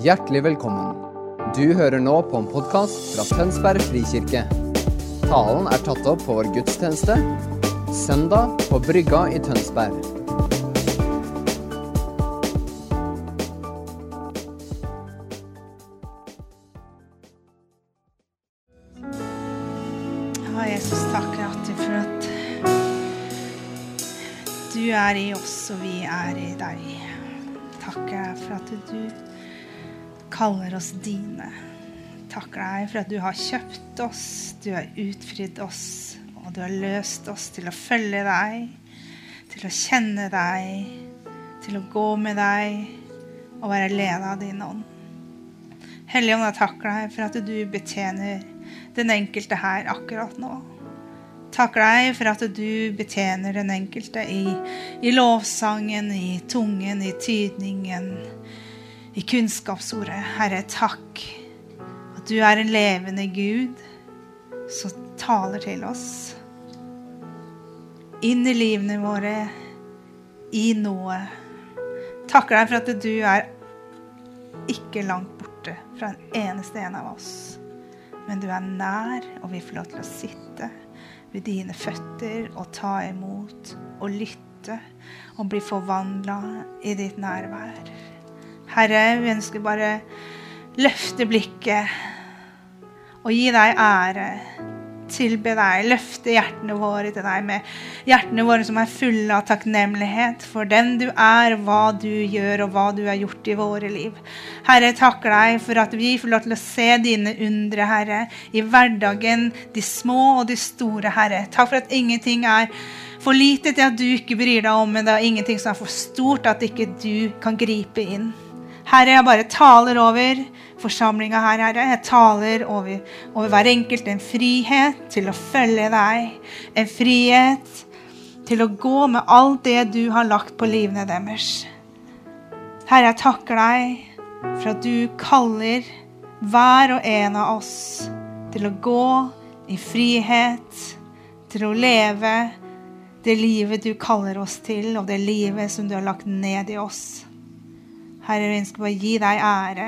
Hjertelig velkommen. Du hører nå på en podkast fra Tønsberg frikirke. Talen er tatt opp på vår gudstjeneste søndag på Brygga i Tønsberg. Ja, Jesus, takker for at du er i oss, og vi er i deg. Takker deg for at du kaller oss dine. Takk deg for at du har kjøpt oss, du har utfridd oss, og du har løst oss til å følge deg, til å kjenne deg, til å gå med deg og være ledet av din ånd. Hellige Ånd, jeg takker deg for at du betjener den enkelte her akkurat nå. Takker deg for at du betjener den enkelte i, i lovsangen, i tungen, i tydningen, i kunnskapsordet. Herre, takk at du er en levende Gud som taler til oss. Inn i livene våre, i noe. Takker deg for at du er ikke langt borte fra en eneste en av oss. Men du er nær, og vi får lov til å sitte ved dine føtter og ta imot og lytte og bli forvandla i ditt nærvær. Herre, vi ønsker bare løfte blikket og gi deg ære. Tilbe deg, løfte hjertene våre til deg med hjertene våre som er fulle av takknemlighet for den du er, hva du gjør, og hva du har gjort i våre liv. Herre, takk deg for at vi får lov til å se dine undre, Herre, i hverdagen, de små og de store, Herre. Takk for at ingenting er for lite til at du ikke bryr deg om, men det er ingenting som er for stort at ikke du kan gripe inn. Herre, jeg bare taler over forsamlinga her, Herre. Jeg taler over, over hver enkelt en frihet til å følge deg. En frihet til å gå med alt det du har lagt på livene deres. Herre, jeg takker deg for at du kaller hver og en av oss til å gå i frihet, til å leve det livet du kaller oss til, og det livet som du har lagt ned i oss. Herre, vi ønsker bare å gi deg ære,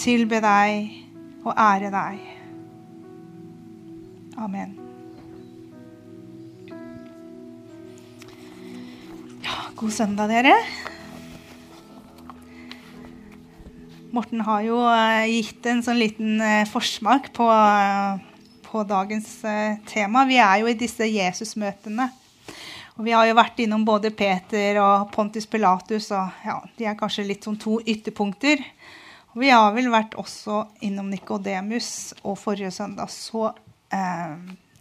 tilbe deg og ære deg. Amen. Ja, god søndag, dere. Morten har jo eh, gitt en sånn liten eh, forsmak på, eh, på dagens tema. Vi er jo i disse Jesus-møtene. Og vi har jo vært innom både Peter og Pontus Pilatus, og ja, de er kanskje litt som to ytterpunkter. Og vi har vel vært også innom Nikodemus, og forrige søndag så eh,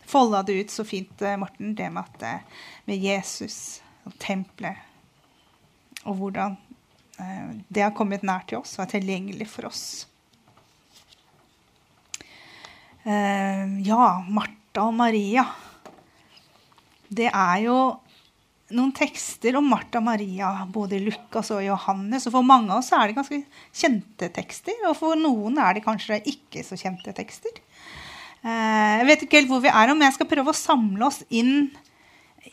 folda det ut så fint, Morten, det med, at, med Jesus og tempelet, og hvordan eh, det har kommet nær til oss og er tilgjengelig for oss. Eh, ja, Martha og Maria. Det er jo noen tekster om Martha Maria, både Lukas og Johannes. Og for mange av oss er det ganske kjente tekster, og for noen er det kanskje ikke så kjente tekster. Jeg vet ikke helt hvor vi er, men jeg skal prøve å samle oss inn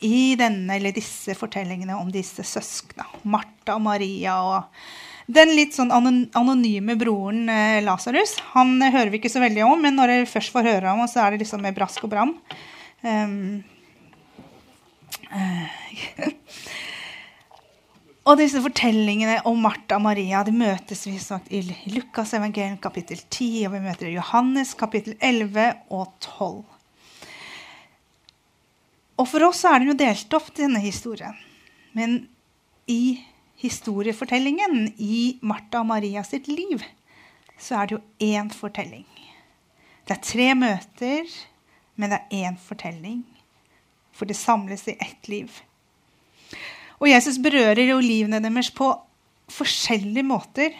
i denne eller disse fortellingene om disse søskna. Martha og Maria og den litt sånn anonyme broren eh, Lasarus. Han hører vi ikke så veldig om, men når dere først får høre om ham, så er det liksom med brask og bram. Um, og disse fortellingene om Martha og Maria de møtes vi sagt, i Lukas evangelium kapittel 10, og vi møter Johannes kapittel 11 og 12. Og For oss er den jo delt opp, denne historien. Men i historiefortellingen i Martha og Maria sitt liv så er det jo én fortelling. Det er tre møter, men det er én fortelling for det samles i ett liv. Og Jesus berører jo livene deres på forskjellige måter.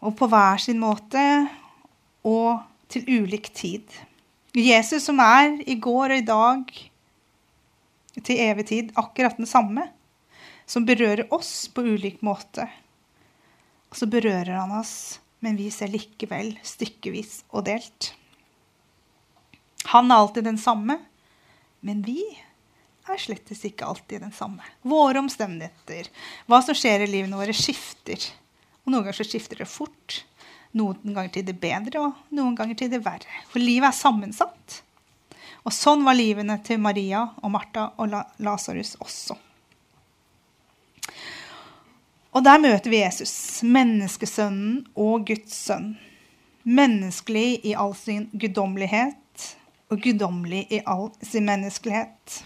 Og på hver sin måte og til ulik tid. Jesus som er i går og i dag til evig tid akkurat den samme, som berører oss på ulik måte. Og så berører han oss, men vi ser likevel stykkevis og delt. Han er alltid den samme, men vi er slettes ikke alltid den samme. Våre omstendigheter, hva som skjer i livene våre, skifter. Og noen ganger så skifter det fort. Noen ganger til det bedre, og noen ganger til det verre. For livet er sammensatt. Og sånn var livene til Maria og Martha og Lasarus også. Og der møter vi Jesus, menneskesønnen og Guds sønn. Menneskelig i all sin guddommelighet og guddommelig i all sin menneskelighet.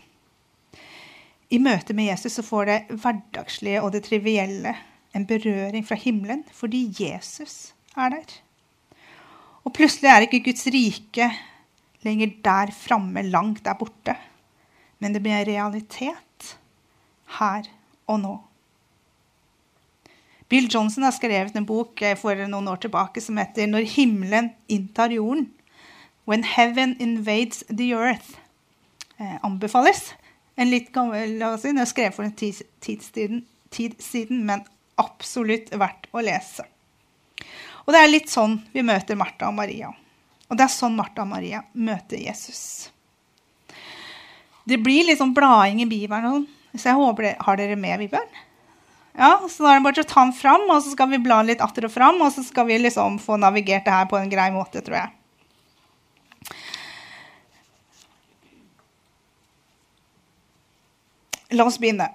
I møte med Jesus så får det hverdagslige og det trivielle en berøring fra himmelen fordi Jesus er der. Og plutselig er ikke Guds rike lenger der framme, langt der borte. Men det blir en realitet her og nå. Bill Johnson har skrevet en bok eh, for noen år tilbake som heter 'Når himmelen inntar jorden'. 'When heaven invades the earth'. Eh, anbefales. En litt gammel, la oss si, Den er skrevet for en tid, siden, tid siden, men absolutt verdt å lese. Og det er litt sånn vi møter Martha og Maria. Og det er sånn Martha og Maria møter Jesus. Det blir litt sånn blading i Bibelen, så jeg håper dere har dere med Bibelen. Ja, så da er det bare å ta den fram, og så skal vi bla litt atter og fram. Og så skal vi liksom få navigert det her på en grei måte, tror jeg. La oss begynne.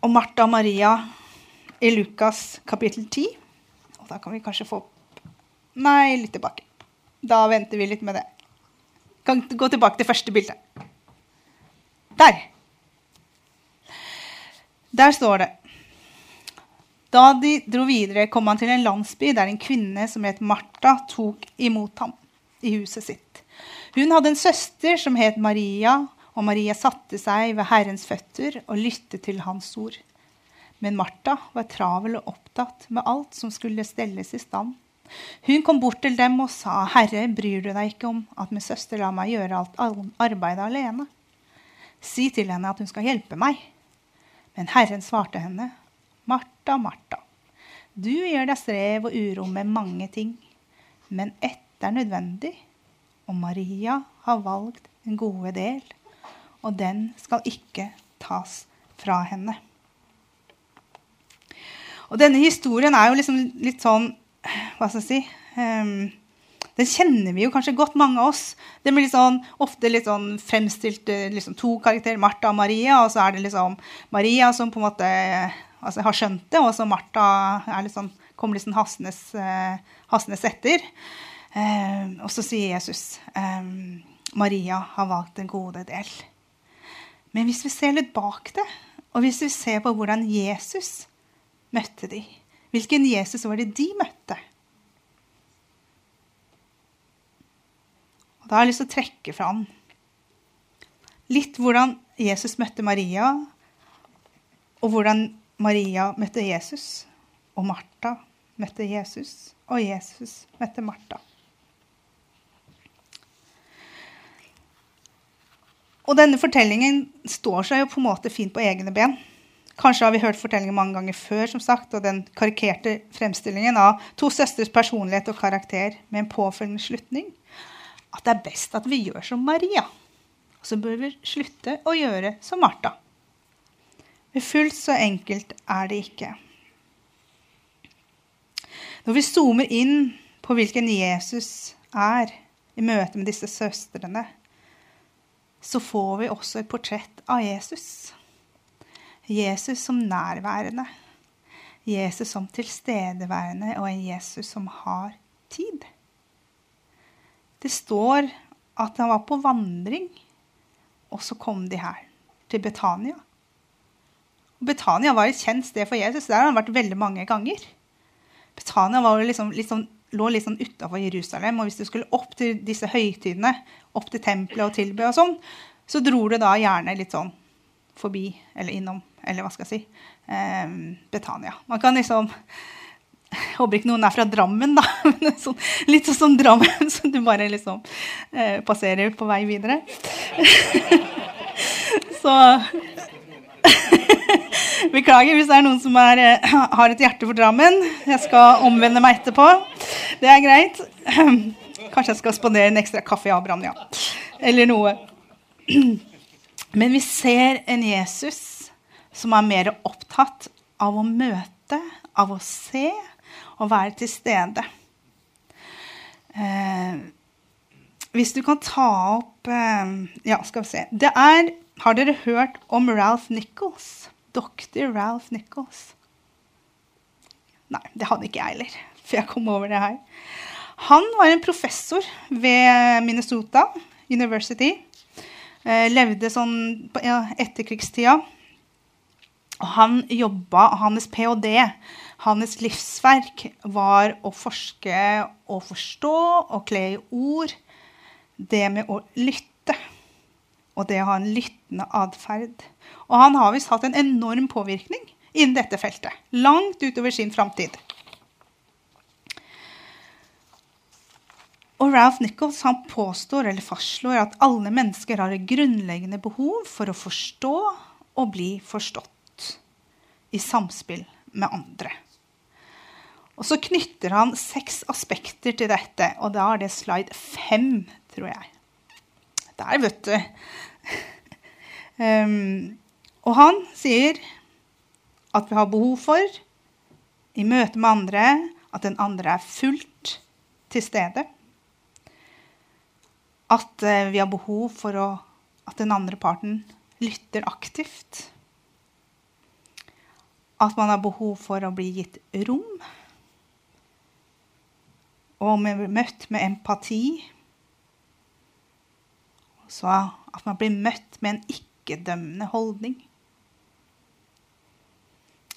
Og Martha og Maria i Lukas kapittel 10. Og da kan vi kanskje få Nei, litt tilbake. Da venter vi litt med det. Kan gå tilbake til første bilde. Der. Der står det da de dro videre, kom han til en landsby der en kvinne som het Martha, tok imot ham i huset sitt. Hun hadde en søster som het Maria, og Maria satte seg ved Herrens føtter og lyttet til hans ord. Men Martha var travel og opptatt med alt som skulle stelles i stand. Hun kom bort til dem og sa, 'Herre, bryr du deg ikke om at min søster lar meg gjøre alt arbeidet alene?' 'Si til henne at hun skal hjelpe meg.' Men Herren svarte henne, Martha, Martha, du gjør deg strev og uro med mange ting, men ett er nødvendig, og Maria har valgt en gode del, og den skal ikke tas fra henne. Og denne historien er jo liksom litt sånn Hva skal jeg si um, Den kjenner vi jo kanskje godt, mange av oss. Det blir litt sånn, ofte litt sånn fremstilt liksom to karakterer, Martha og Maria. Og så er det liksom Maria som på en måte altså, har skjønt det, og så Martha litt sånn, kommer litt sånn hastende, eh, etter. Um, og så sier Jesus um, Maria har valgt en gode del. Men hvis vi ser litt bak det, og hvis vi ser på hvordan Jesus møtte de, hvilken Jesus var det de møtte? Og da har jeg lyst til å trekke fram litt hvordan Jesus møtte Maria, og hvordan Maria møtte Jesus, og Martha møtte Jesus, og Jesus møtte Martha. Og denne fortellingen står seg jo på en måte fint på egne ben. Kanskje har vi hørt fortellingen mange ganger før, som sagt, og den karikerte fremstillingen av to søstres personlighet og karakter med en påfølgende slutning. At det er best at vi gjør som Maria. Og så bør vi slutte å gjøre som Martha. Men fullt så enkelt er det ikke. Når vi zoomer inn på hvilken Jesus er i møte med disse søstrene, så får vi også et portrett av Jesus. Jesus som nærværende. Jesus som tilstedeværende, og en Jesus som har tid. Det står at han var på vandring, og så kom de her, til Betania. Betania var et kjent sted for Jesus. Der har han vært veldig mange ganger. Betania var liksom, liksom, lå litt sånn utafor Jerusalem. Og hvis du skulle opp til disse høytidene, opp til tempelet og tilbe, og sånn, så dro du da gjerne litt sånn forbi eller innom, eller hva skal jeg si, eh, Betania. Man kan liksom jeg håper ikke noen er fra Drammen, da. Men sånn, litt sånn som Drammen, så du bare liksom eh, passerer på vei videre. så Beklager hvis det er noen som er, eh, har et hjerte for Drammen. Jeg skal omvende meg etterpå. Det er greit. Kanskje jeg skal spandere en ekstra kaffe i Abraham, ja. Eller noe. Men vi ser en Jesus som er mer opptatt av å møte av å se og være til stede. Eh, hvis du kan ta opp eh, Ja, skal vi se. Det er Har dere hørt om Ralph Nichols? Dr. Ralph Nichols. Nei, det hadde ikke jeg heller, for jeg kom over det her. Han var en professor ved Minnesota University. Eh, levde sånn på etterkrigstida. Og han jobba Hans ph.d., hans livsverk, var å forske og forstå og kle i ord det med å lytte. Og det å ha en lyttende atferd. Og han har visst hatt en enorm påvirkning innen dette feltet. Langt utover sin framtid. Og Ralph Nichols han påstår eller fastslår at alle mennesker har et grunnleggende behov for å forstå og bli forstått i samspill med andre. Og så knytter han seks aspekter til dette, og da er det slide fem, tror jeg. Der, vet du. Um, og han sier at vi har behov for i møte med andre at den andre er fullt til stede at uh, vi har behov for å, at den andre parten lytter aktivt. At man har behov for å bli gitt rom. Og møtt med empati. Så at man blir møtt med en ikke-dømmende holdning.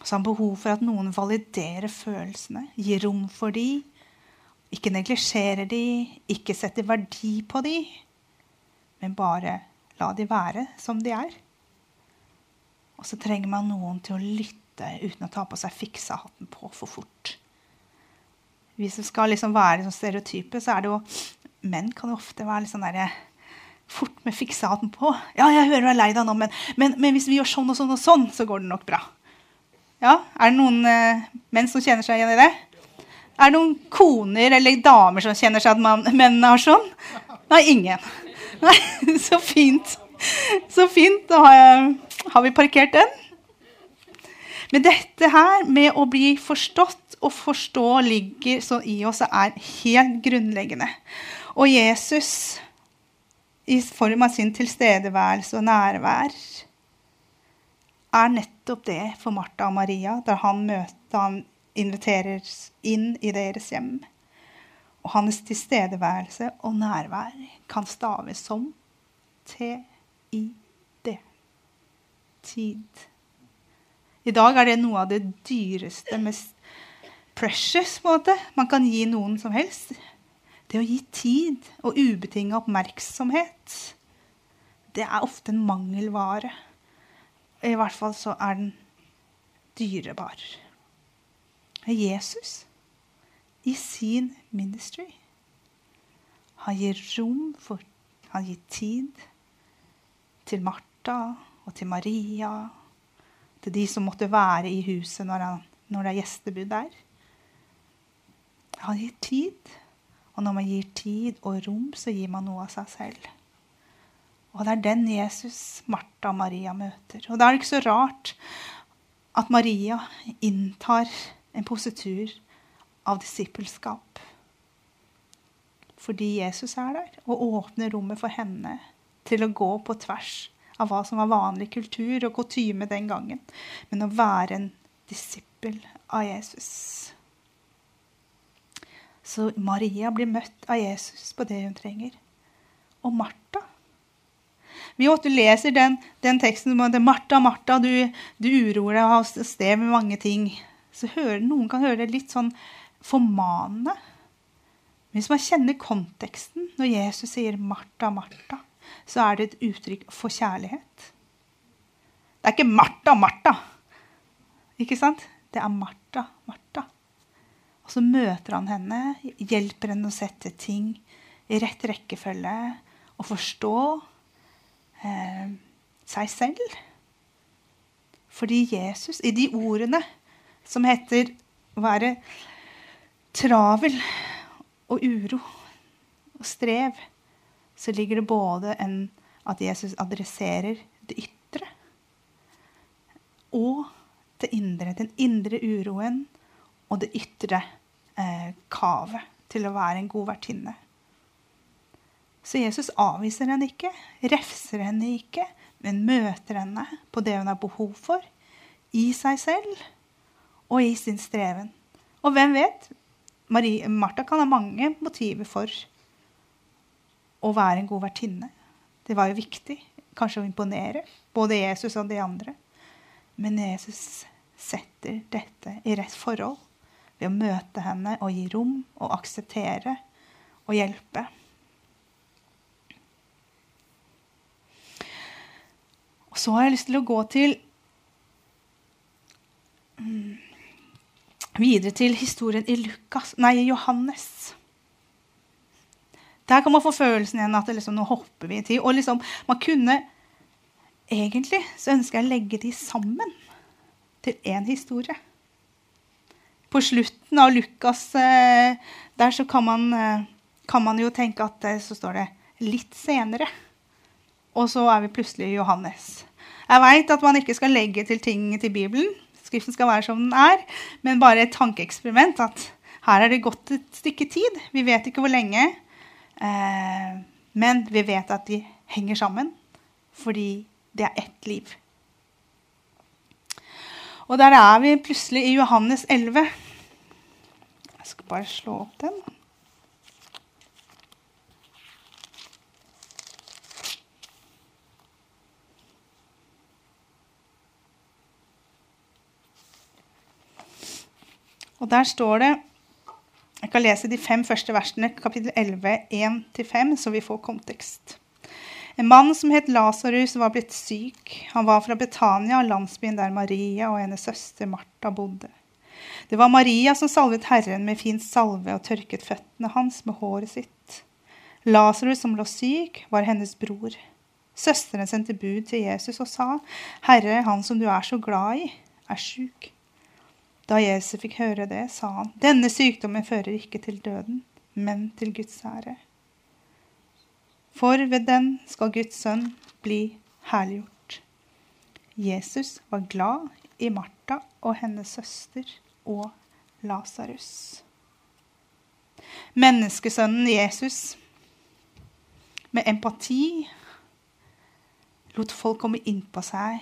Så har man behov for at noen validerer følelsene, gir rom for dem ikke neglisjerer de, ikke setter verdi på de, men bare la de være som de er. Og så trenger man noen til å lytte uten å ta på seg fiksehatten på for fort. Hvis det skal liksom være stereotypet, stereotype, så er det jo Menn kan jo ofte være litt sånn derre fort med fiksaten på. 'Ja, jeg hører du er lei deg nå, men, men, men, hvis vi gjør sånn og sånn og sånn, så går det nok bra.' Ja, Er det noen eh, menn som kjenner seg igjen i det? Er det noen koner eller damer som kjenner seg at mennene har sånn? Nei, ingen. Nei, Så fint. Så fint. Da har, jeg, har vi parkert den. Men dette her med å bli forstått og forstå ligger så i oss og er helt grunnleggende. Og Jesus, i form av sin tilstedeværelse og nærvær, er nettopp det for Martha og Maria da han møter han inviterer inn i deres hjem. Og hans tilstedeværelse og nærvær kan staves som T-I-D. Tid. I dag er det noe av det dyreste, mest precious måte man kan gi noen som helst. Det å gi tid og ubetinga oppmerksomhet, det er ofte en mangelvare. I hvert fall så er den dyrebar. Jesus i sin ministry han gir rom for Han gir tid til Martha og til Maria, til de som måtte være i huset når, han, når det er gjestebud der. Han gir tid. Og når man gir tid og rom, så gir man noe av seg selv. Og det er den Jesus Martha og Maria møter. Og da er det ikke så rart at Maria inntar en positur av disippelskap. Fordi Jesus er der og åpner rommet for henne til å gå på tvers av hva som var vanlig kultur og kutyme den gangen, men å være en disippel av Jesus. Så Maria blir møtt av Jesus på det hun trenger. Og Martha vi ofte leser den, den teksten om at Martha, Martha, du, du uroer deg og har sted med mange ting så hører, noen kan høre det litt sånn formanende. Hvis man kjenner konteksten når Jesus sier 'Martha, Martha', så er det et uttrykk for kjærlighet. Det er ikke 'Martha, Martha'. Ikke sant? Det er Martha, Martha. Og så møter han henne, hjelper henne å sette ting i rett rekkefølge og forstå eh, seg selv. Fordi Jesus, i de ordene som heter å 'være travel og uro og strev', så ligger det både en, at Jesus adresserer det ytre og det indre, den indre uroen og det ytre eh, kavet til å være en god vertinne. Så Jesus avviser henne ikke, refser henne ikke, men møter henne på det hun har behov for, i seg selv og i sin streven. Og hvem vet? Marie, Martha kan ha mange motiver for å være en god vertinne. Det var jo viktig. Kanskje å imponere både Jesus og de andre. Men Jesus setter dette i rett forhold ved å møte henne og gi rom og akseptere og hjelpe. Og så har jeg lyst til å gå til mm, Videre til historien i Lukas, nei, Johannes. Der kan man få følelsen igjen at liksom, nå hopper vi i tid. Og liksom, man kunne Egentlig så ønsker jeg å legge de sammen til én historie. På slutten av Lukas eh, der så kan man, eh, kan man jo tenke at eh, så står det 'litt senere'. Og så er vi plutselig Johannes. Jeg veit at man ikke skal legge til ting til Bibelen. Skriften skal være som den er. Men bare et tankeeksperiment at her er det gått et stykke tid. Vi vet ikke hvor lenge. Men vi vet at de henger sammen fordi det er ett liv. Og der er vi plutselig i Johannes 11. Jeg skal bare slå opp den. Og der står det Jeg kan lese de fem første versene, kapittel 11, 1-5, så vi får kontekst. En mann som het Lasarus, var blitt syk. Han var fra Betania, landsbyen der Maria og hennes søster Martha bodde. Det var Maria som salvet Herren med fin salve og tørket føttene hans med håret sitt. Lasarus, som lå syk, var hennes bror. Søsteren sendte bud til Jesus og sa, 'Herre, han som du er så glad i, er sjuk.' Da Jesus fikk høre det, sa han, 'Denne sykdommen fører ikke til døden, men til Guds ære.' For ved den skal Guds sønn bli herliggjort. Jesus var glad i Martha og hennes søster og Lasarus. Menneskesønnen Jesus, med empati, lot folk komme inn på seg,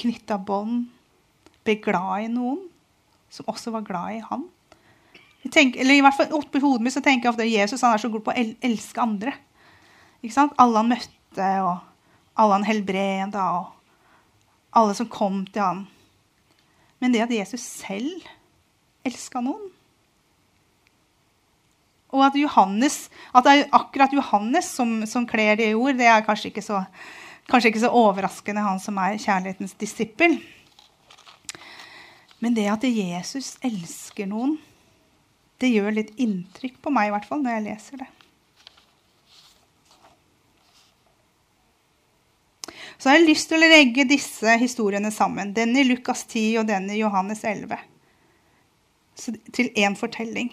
knytta bånd, ble glad i noen som også var glad i han. Tenker, eller i hvert fall Oppi hodet mitt så tenker jeg ofte at Jesus han er så god på å elske andre. Ikke sant? Alle han møtte, og alle han helbreda, og alle som kom til han. Men det at Jesus selv elska noen Og at, Johannes, at det er akkurat Johannes som, som kler det i ord, det er kanskje ikke, så, kanskje ikke så overraskende, han som er kjærlighetens disippel. Men det at Jesus elsker noen, det gjør litt inntrykk på meg i hvert fall når jeg leser det. Så har jeg lyst til å legge disse historiene sammen. Den i Lukas 10 og den i Johannes 11. til én fortelling.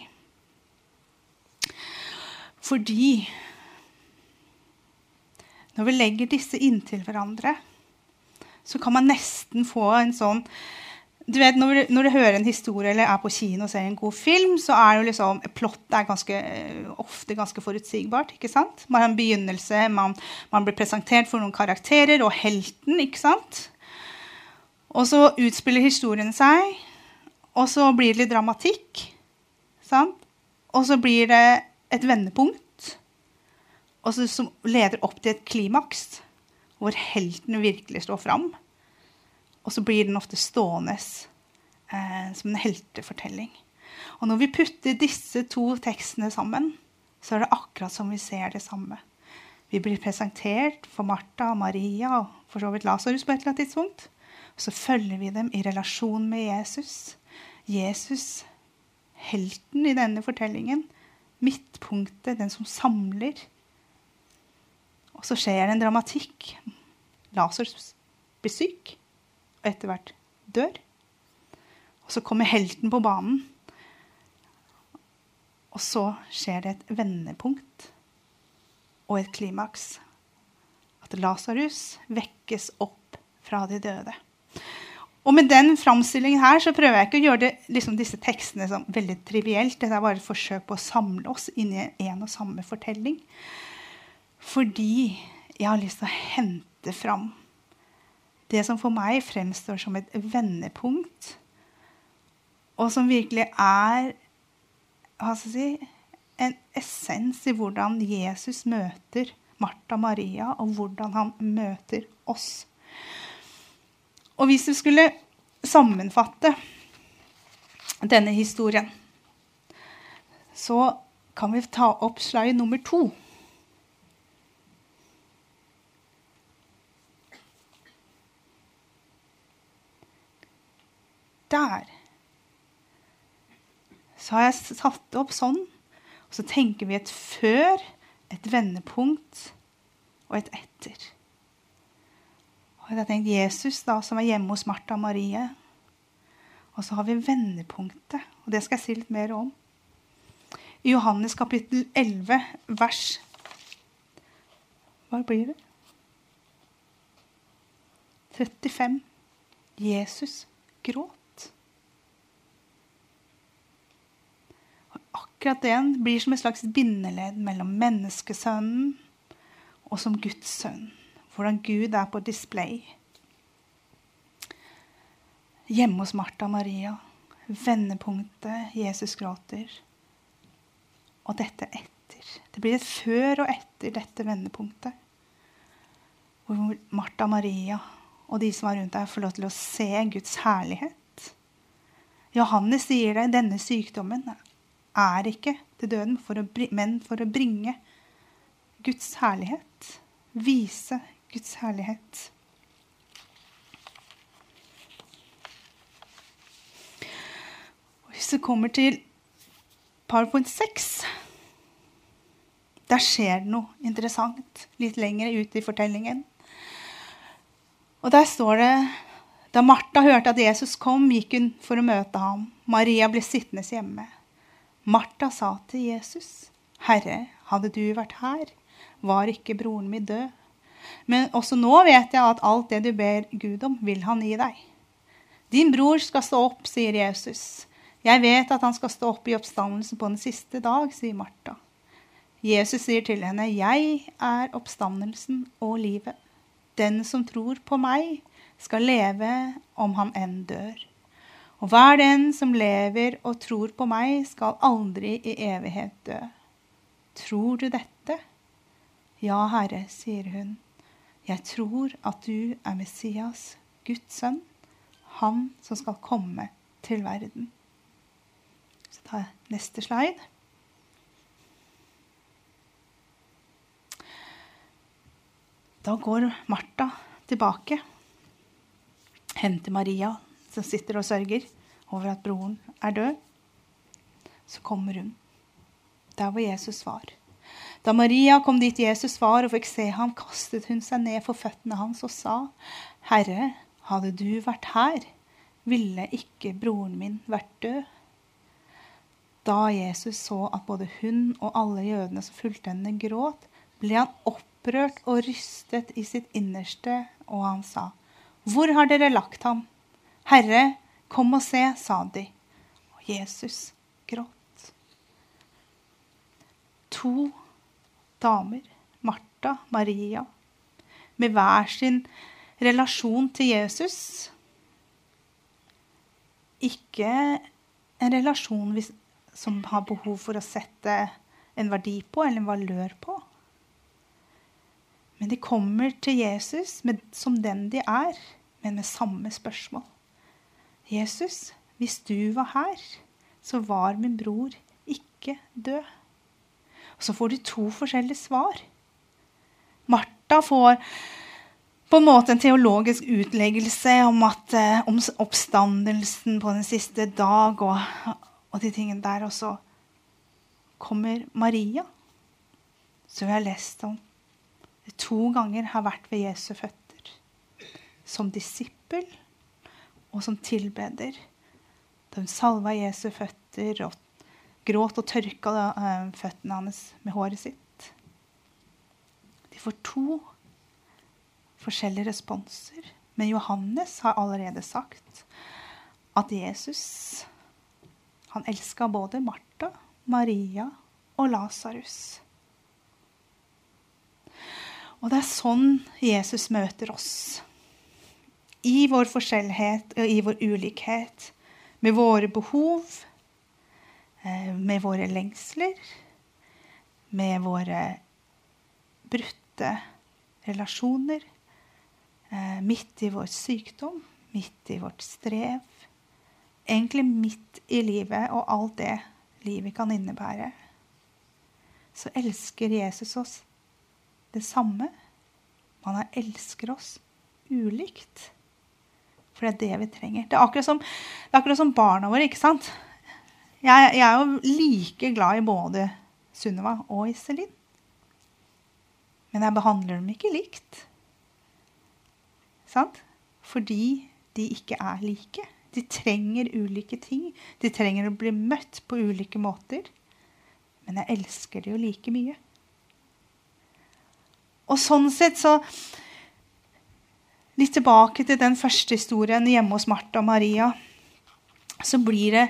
Fordi når vi legger disse inntil hverandre, så kan man nesten få en sånn du vet, når du, når du, hører en historie eller er på kino og ser en god film, så er jo liksom, plottet ganske, eh, ofte ganske forutsigbart. ikke sant? Man har en begynnelse, man, man, blir presentert for noen karakterer og helten. ikke sant? Og så utspiller historien seg, og så blir det litt dramatikk. Sant? Og så blir det et vendepunkt og så, som leder opp til et klimaks, hvor helten virkelig står fram. Og så blir den ofte stående eh, som en heltefortelling. Og når vi putter disse to tekstene sammen, så er det akkurat som vi ser det samme. Vi blir presentert for Martha og Maria og for så vidt Lasarus på et eller annet tidspunkt. Og så følger vi dem i relasjon med Jesus. Jesus, helten i denne fortellingen. Midtpunktet, den som samler. Og så skjer det en dramatikk. Lasarus blir syk og etter hvert dør. Og så kommer helten på banen. Og så skjer det et vendepunkt og et klimaks. At Lasarus vekkes opp fra de døde. Og med den framstillingen her så prøver jeg ikke å gjøre det, liksom disse tekstene som veldig trivielt. Dette er bare et forsøk på å samle oss inn i en og samme fortelling. Fordi jeg har lyst til å hente fram det som for meg fremstår som et vendepunkt, og som virkelig er hva skal jeg si, en essens i hvordan Jesus møter Martha Maria, og hvordan han møter oss. Og hvis du skulle sammenfatte denne historien, så kan vi ta opp slide nummer to. Der. Så har jeg satt det opp sånn. Og så tenker vi et før, et vendepunkt og et etter. Og jeg har tenkt Jesus, da, som er hjemme hos Martha og Marie. Og så har vi vendepunktet, og det skal jeg si litt mer om. I Johannes kapittel 11, vers Hva blir det? 35. Jesus gråt. Akkurat det blir som et slags bindeledd mellom menneskesønnen og som Guds sønn. Hvordan Gud er på display. Hjemme hos Martha og Maria. Vendepunktet Jesus gråter. Og dette etter. Det blir et før og etter dette vendepunktet. Hvor Martha og Maria og de som var rundt der, får lov til å se Guds herlighet. Johannes sier det. Denne sykdommen er ikke til døden, for å, men for å bringe Guds herlighet. Vise Guds herlighet. Hvis vi kommer til PowerPoint 6 Der skjer det noe interessant litt lenger ut i fortellingen. Og der står det da Martha hørte at Jesus kom, gikk hun for å møte ham. Maria ble sittende hjemme. Martha sa til Jesus, 'Herre, hadde du vært her, var ikke broren min død.' Men også nå vet jeg at alt det du ber Gud om, vil han gi deg. Din bror skal stå opp, sier Jesus. Jeg vet at han skal stå opp i oppstandelsen på den siste dag, sier Martha. Jesus sier til henne, Jeg er oppstandelsen og livet. Den som tror på meg, skal leve om han enn dør. Og hver den som lever og tror på meg, skal aldri i evighet dø. Tror du dette? Ja, Herre, sier hun. Jeg tror at du er Messias, Guds sønn, han som skal komme til verden. Så tar jeg neste slide. Da går Martha tilbake, henter Maria som sitter og sørger over at broren er død, så kommer hun der hvor Jesus var. Da Maria kom dit Jesus var og fikk se ham, kastet hun seg ned for føttene hans og sa, Herre, hadde du vært her, ville ikke broren min vært død. Da Jesus så at både hun og alle jødene som fulgte henne, gråt, ble han opprørt og rystet i sitt innerste, og han sa, Hvor har dere lagt ham? 'Herre, kom og se', sa de. Og Jesus gråt. To damer, Martha, Maria, med hver sin relasjon til Jesus. Ikke en relasjon som har behov for å sette en verdi på eller en valør på. Men de kommer til Jesus med, som den de er, men med samme spørsmål. Jesus, hvis du var her, så var min bror ikke død. Og så får de to forskjellige svar. Martha får på en måte en teologisk utleggelse om, at, eh, om oppstandelsen på den siste dag og, og de tingene der. Og så kommer Maria, som vi har lest om to ganger har vært ved Jesu føtter. Som disippel og som tilbeder. Hun salva Jesu føtter og gråt og tørka uh, føttene hans med håret sitt. De får to forskjellige responser, Men Johannes har allerede sagt at Jesus han elska både Martha, Maria og Lasarus. Og det er sånn Jesus møter oss. I vår forskjellighet og i vår ulikhet. Med våre behov, eh, med våre lengsler, med våre brutte relasjoner. Eh, midt i vår sykdom, midt i vårt strev. Egentlig midt i livet og alt det livet kan innebære. Så elsker Jesus oss det samme. Han elsker oss ulikt. For det er det vi trenger. Det er akkurat som, er akkurat som barna våre. ikke sant? Jeg, jeg, er jo like glad i både Sunniva og Iselin. Men jeg behandler dem ikke likt. Sant? Fordi de ikke er like. De trenger ulike ting. De trenger å bli møtt på ulike måter. Men jeg elsker dem jo like mye. Og sånn sett så Litt tilbake til den første historien hjemme hos Martha og Maria. Så blir det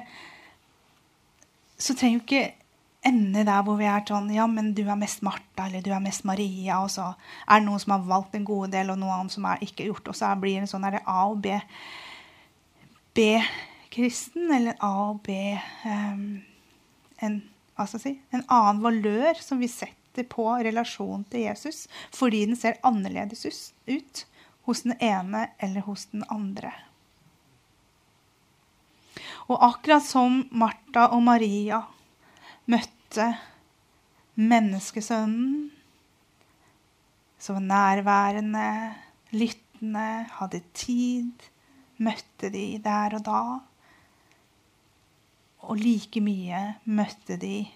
Så trenger jo ikke ende der hvor vi er sånn Ja, men du er mest Martha, eller du er mest Maria, og så er det noen som har valgt en god del, og noen som er ikke gjort, og så blir det en sånn er det A og B. B-kristen, eller A og B um, en, hva skal jeg si, en annen valør som vi setter på relasjonen til Jesus fordi den ser annerledes ut hos den ene eller hos den andre. Og akkurat som Martha og Maria møtte menneskesønnen, som var nærværende, lyttende, hadde tid, møtte de der og da. Og like mye møtte de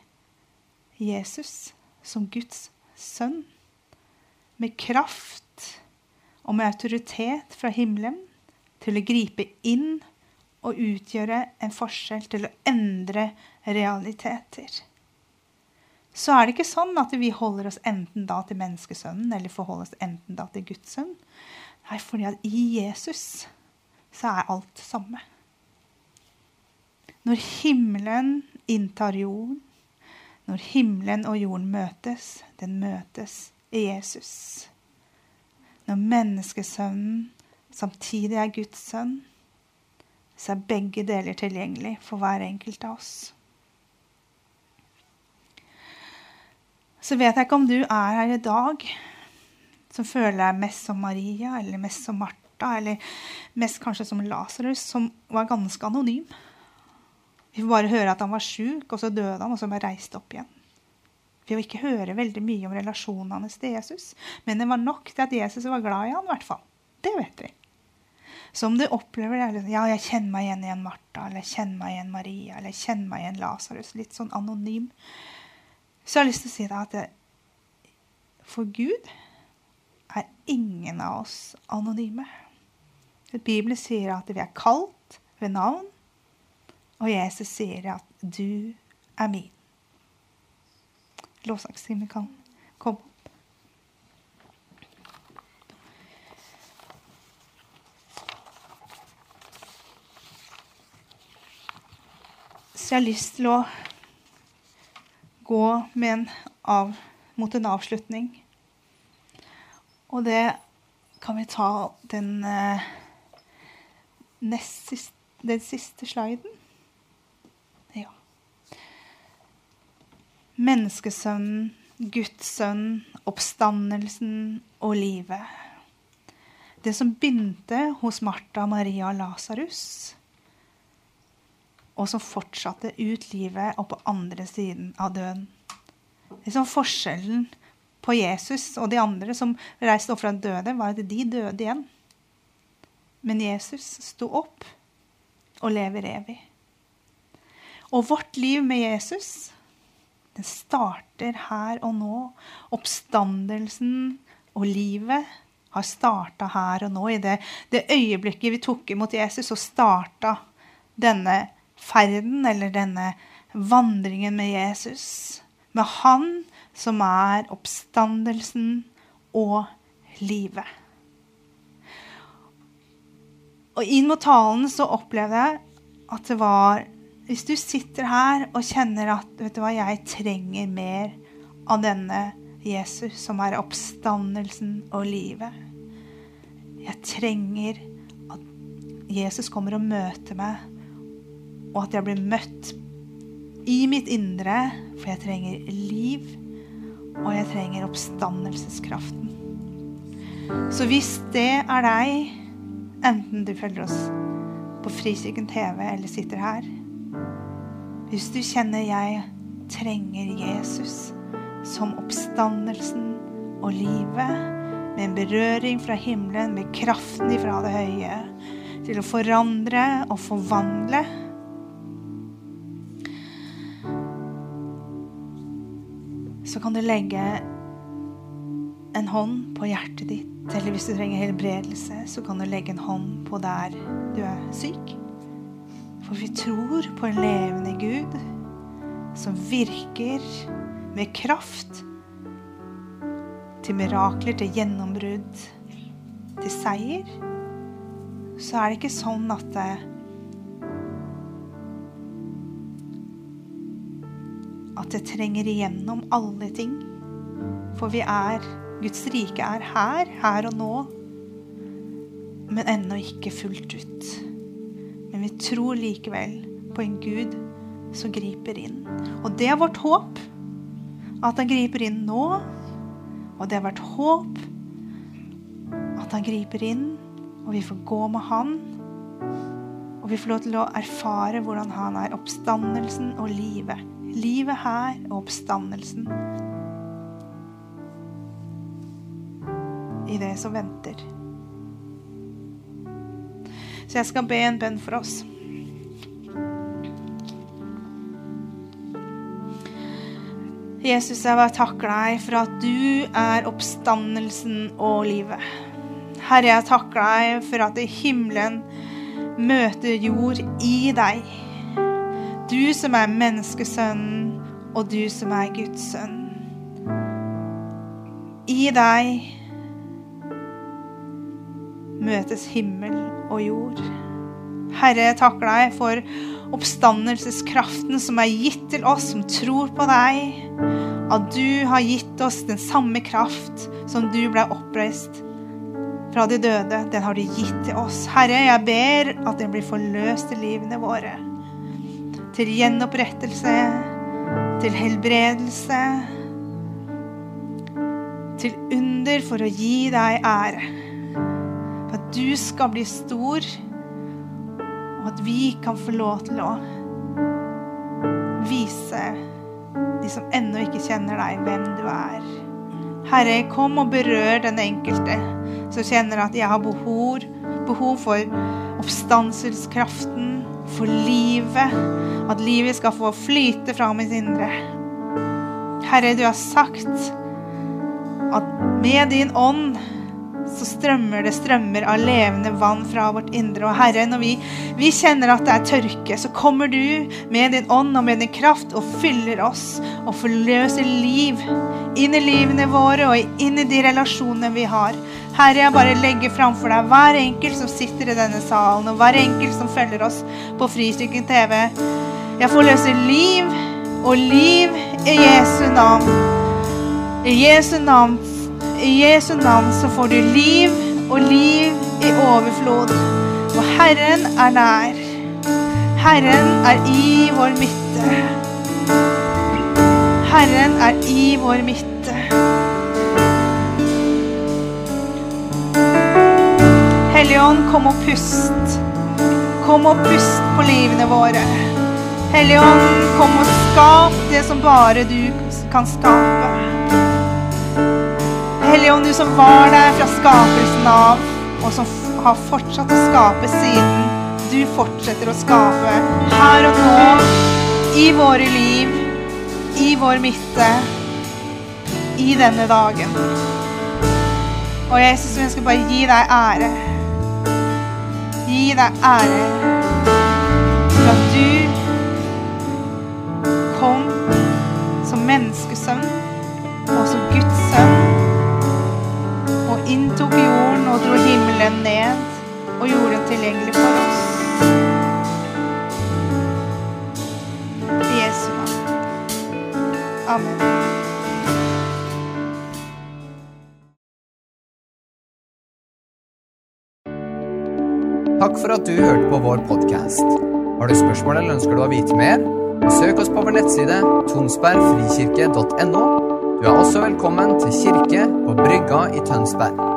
Jesus som Guds sønn. Med kraft og med autoritet fra himmelen til å gripe inn og utgjøre en forskjell, til å endre realiteter. Så er det ikke sånn at vi holder oss enten da til menneskesønnen eller forholder oss enten da til Guds sønn. Nei, fordi at i Jesus så er alt det samme. Når himmelen inntar jorden, når himmelen og jorden møtes, den møtes i Jesus. Når menneskesønnen samtidig er Guds sønn, så er begge deler tilgjengelig for hver enkelt av oss. Så vet jeg ikke om du er her i dag som føler deg mest som Maria eller mest som Martha, eller mest kanskje som Lasarus, som var ganske anonym. Vi får bare høre at han var sjuk, og så døde han, og så bare reiste opp igjen. Vi å ikke høre veldig mye om relasjonen hans til Jesus, men det var nok til at Jesus var glad i han, i hvert fall. Det vet vi. Så om du opplever det, liksom, ja, jeg kjenner meg igjen i en Martha, eller jeg kjenner meg igjen Maria, eller jeg kjenner meg igjen Lasarus, litt sånn anonym, så jeg har lyst til å si deg at det, for Gud er ingen av oss anonyme. Bibelen sier at vi er kalt ved navn, og Jesus sier at 'du er min'. Lovsangstimen kan komme opp. Så jeg har lyst til å gå en av, mot en avslutning. Og det kan vi ta den, eh, den siste sliden. Menneskesønnen, Guds sønn, oppstandelsen og livet. Det som begynte hos Martha, Maria Lasarus, og som fortsatte ut livet og på andre siden av døden. Det som Forskjellen på Jesus og de andre som reiste opp fra døde, var at de døde igjen. Men Jesus sto opp og lever evig. Og vårt liv med Jesus den starter her og nå. Oppstandelsen og livet har starta her og nå. I det, det, øyeblikket vi tok imot Jesus, så starta denne ferden, eller denne vandringen med Jesus. Med Han som er oppstandelsen og livet. Og inn mot talen så opplevde jeg at det var Hvis du sitter her og kjenner at vet du hva, jeg trenger mer av denne Jesus, som er oppstandelsen og livet. Jeg trenger at Jesus kommer og møter meg, og at jeg blir møtt i mitt indre, for jeg trenger liv, og jeg trenger oppstandelseskraften. Så hvis det er deg, enten du følger oss på Frikirken TV eller sitter her Hvis du kjenner jeg trenger Jesus som oppstandelsen og livet, med en berøring fra himmelen, med kraften ifra det høye, til å forandre og forvandle Så kan du legge en hånd på hjertet ditt. Eller hvis du trenger helbredelse, så kan du legge en hånd på der du er syk. For vi tror på en levende Gud som virker med kraft til mirakler, til gjennombrudd, til seier. Så er det ikke sånn at det, At det trenger igjennom alle ting. For vi er Guds rike er her, her og nå, men ennå ikke fullt ut. Men vi tror likevel på en Gud som griper inn. Og det er vårt håp. At han griper inn nå. Og det har vært håp at han griper inn, og vi får gå med han. Og vi får lov til å erfare hvordan han er oppstandelsen og livet. Livet her og oppstandelsen i det som venter. Så jeg skal be en bønn for oss. Jesus, jeg bare takker deg for at du er oppstandelsen og livet. Herre, jeg takker deg for at himmelen møter jord i deg. Du som er menneskesønnen, og du som er Guds sønn. I deg møtes himmel og jord. Herre, jeg takker deg for oppstandelseskraften som er gitt til oss som tror på deg. At du har gitt oss den samme kraft som du ble oppreist fra de døde. Den har du gitt til oss. Herre, jeg ber at den blir forløst i livene våre. Til gjenopprettelse, til helbredelse, til under for å gi deg ære. Du skal bli stor, og at vi kan få lov til å vise de som ennå ikke kjenner deg, hvem du er. Herre, kom og berør den enkelte som kjenner at jeg har behov, behov for oppstanselskraften, for livet. At livet skal få flyte fra mitt indre. Herre, du har sagt at med din ånd så strømmer det strømmer av levende vann fra vårt indre. Og Herre, når vi, vi, kjenner at det er tørke, så kommer du med din ånd og med din kraft og fyller oss og forløser liv inn i livene våre og inn i de relasjonene vi har. Herre, jeg bare legger framfor deg hver enkelt som sitter i denne salen, og hver enkelt som følger oss på Fristykken TV. Jeg forløser liv og liv i Jesu navn. I Jesu navn i Jesu navn så får du liv og liv i overflod. Og Herren er nær. Herren er i vår midte. Herren er i vår midte. Helligånd, kom og pust. Kom og pust på livene våre. Helligånd, kom og skap det som bare du kan skape. Hellige Ånd, du som var der fra skapelsen av, og som har fortsatt å skape siden du fortsetter å skape her og nå, i våre liv, i vår midte, i denne dagen. Og Jesus, vi ønsker bare gi deg ære. Gi deg ære himmelen ned og gjorde den tilgjengelig for oss. I Jesu navn. Amen. Takk for at du hørte på vår podkast. Har du spørsmål eller ønsker du å vite mer? Søk oss på vår nettside tonsbergfrikirke.no. Du er også velkommen til kirke på Brygga i Tønsberg.